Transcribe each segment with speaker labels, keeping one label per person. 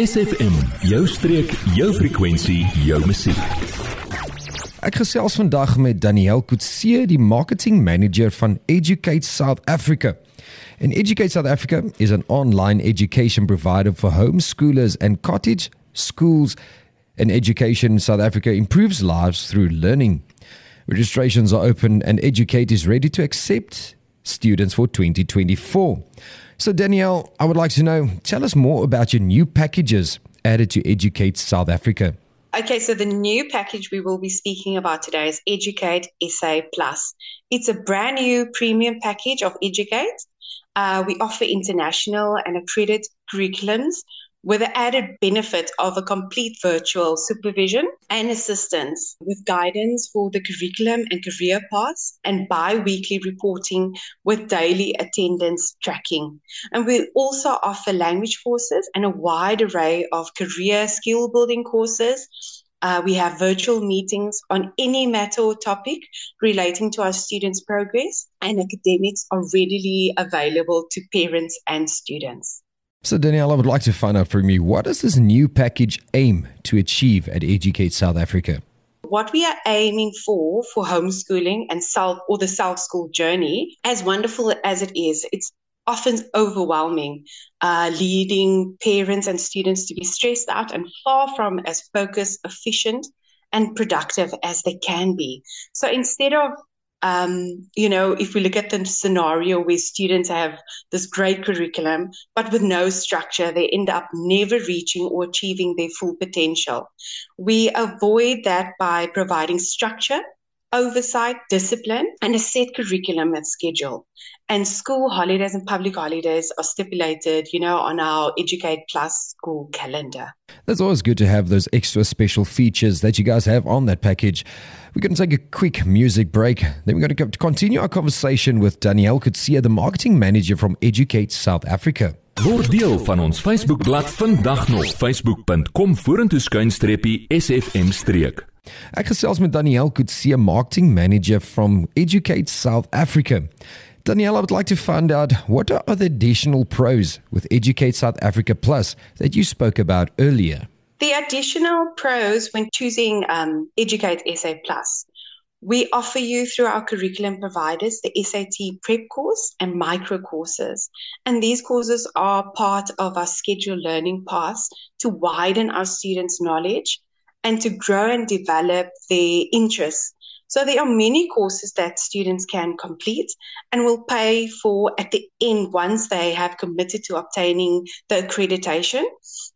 Speaker 1: SFM, jou streek, jou frekwensie, jou musiek.
Speaker 2: Ek gesels vandag met Daniel Kutse, die marketing manager van Educate South Africa. And Educate South Africa is an online education provider for homeschoolers and cottage schools. And Education South Africa improves lives through learning. Registrations are open and Educate is ready to accept students for 2024. So, Danielle, I would like to know tell us more about your new packages added to Educate South Africa.
Speaker 3: Okay, so the new package we will be speaking about today is Educate SA Plus. It's a brand new premium package of Educate. Uh, we offer international and accredited curriculums with the added benefit of a complete virtual supervision and assistance with guidance for the curriculum and career paths and bi-weekly reporting with daily attendance tracking. And we also offer language courses and a wide array of career skill building courses uh, we have virtual meetings on any matter or topic relating to our students' progress, and academics are readily available to parents and students.
Speaker 2: So, Danielle, I would like to find out from you what does this new package aim to achieve at Educate South Africa?
Speaker 3: What we are aiming for for homeschooling and self or the self school journey, as wonderful as it is, it's often overwhelming, uh, leading parents and students to be stressed out and far from as focused, efficient, and productive as they can be. So instead of um, you know, if we look at the scenario where students have this great curriculum, but with no structure, they end up never reaching or achieving their full potential. We avoid that by providing structure, oversight, discipline, and a set curriculum and schedule. And school holidays and public holidays are stipulated, you know, on our Educate Plus school calendar.
Speaker 2: That's always good to have those extra special features that you guys have on that package. We're going to take a quick music break. Then we're going to continue our conversation with Danielle Kutsia, the marketing manager from Educate South Africa.
Speaker 1: Word deel van ons Facebookblad vandag nog facebook.com vorentoe skuinstreepie sfm streek.
Speaker 2: Ek gesels met Danielle Kutsia, marketing manager from Educate South Africa. Danielle, I would like to find out what are the additional pros with Educate South Africa Plus that you spoke about earlier?
Speaker 3: The additional pros when choosing um, Educate SA Plus, we offer you through our curriculum providers the SAT prep course and micro courses. And these courses are part of our scheduled learning paths to widen our students' knowledge and to grow and develop their interests so there are many courses that students can complete and will pay for at the end once they have committed to obtaining the accreditation.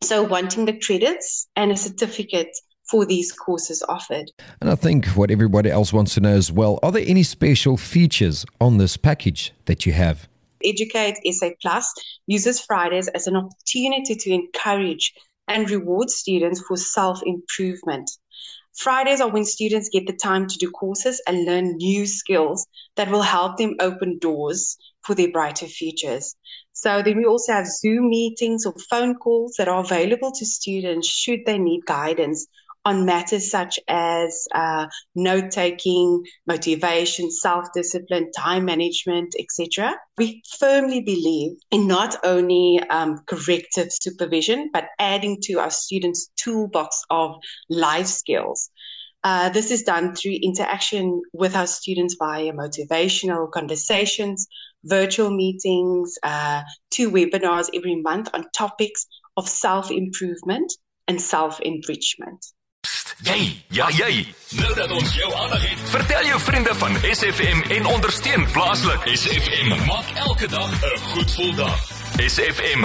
Speaker 3: So wanting the credits and a certificate for these courses offered.
Speaker 2: And I think what everybody else wants to know as well, are there any special features on this package that you have?
Speaker 3: Educate SA Plus uses Fridays as an opportunity to encourage and reward students for self improvement. Fridays are when students get the time to do courses and learn new skills that will help them open doors for their brighter futures. So then we also have Zoom meetings or phone calls that are available to students should they need guidance on matters such as uh, note taking, motivation, self discipline, time management, etc. We firmly believe in not only um, corrective supervision, but adding to our students' toolbox of life skills. Uh, this is done through interaction with our students via motivational conversations, virtual meetings, uh, two webinars every month on topics of self improvement and self enrichment.
Speaker 1: Jy, ja jy. Nou dat ons jou aandag het, vertel jou vriende van SFM en ondersteun plaaslik. SFM maak elke dag 'n goed gevoel dag. SFM.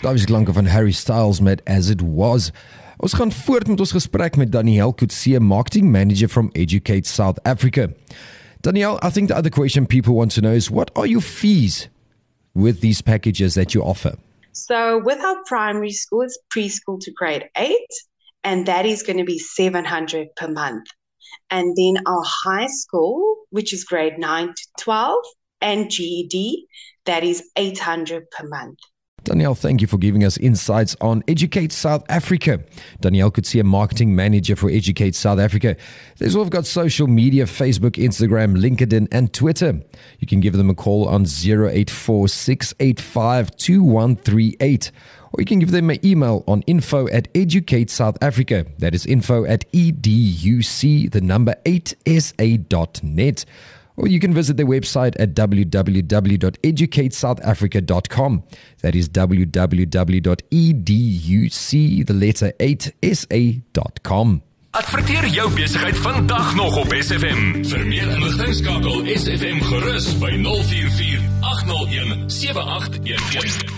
Speaker 2: Daar is klanke van Harry Styles met As It Was. Ons gaan voort met ons gesprek met Daniel Kutse, marketing manager from Educate South Africa. Daniel, I think the other question people want to know is what are your fees with these packages that you offer?
Speaker 3: So, with our primary school, it's preschool to grade 8 and that is going to be 700 per month. And then our high school, which is grade 9 to 12, and GED, that is 800 per month.
Speaker 2: Danielle, thank you for giving us insights on Educate South Africa. Danielle could see a marketing manager for Educate South Africa. There's also got social media Facebook, Instagram, LinkedIn, and Twitter. You can give them a call on 084 or you can give them an email on info at Educate South Africa. That is info at educ, the number 8sa.net. Or you can visit their website at www.educatesouthafrica.com. That is www.educ, the letter 8sa.com.
Speaker 1: Adverteer jou besigheid vandag nog op SFM. Vir meer inligting skakel SFM gerus by 044 801 7811.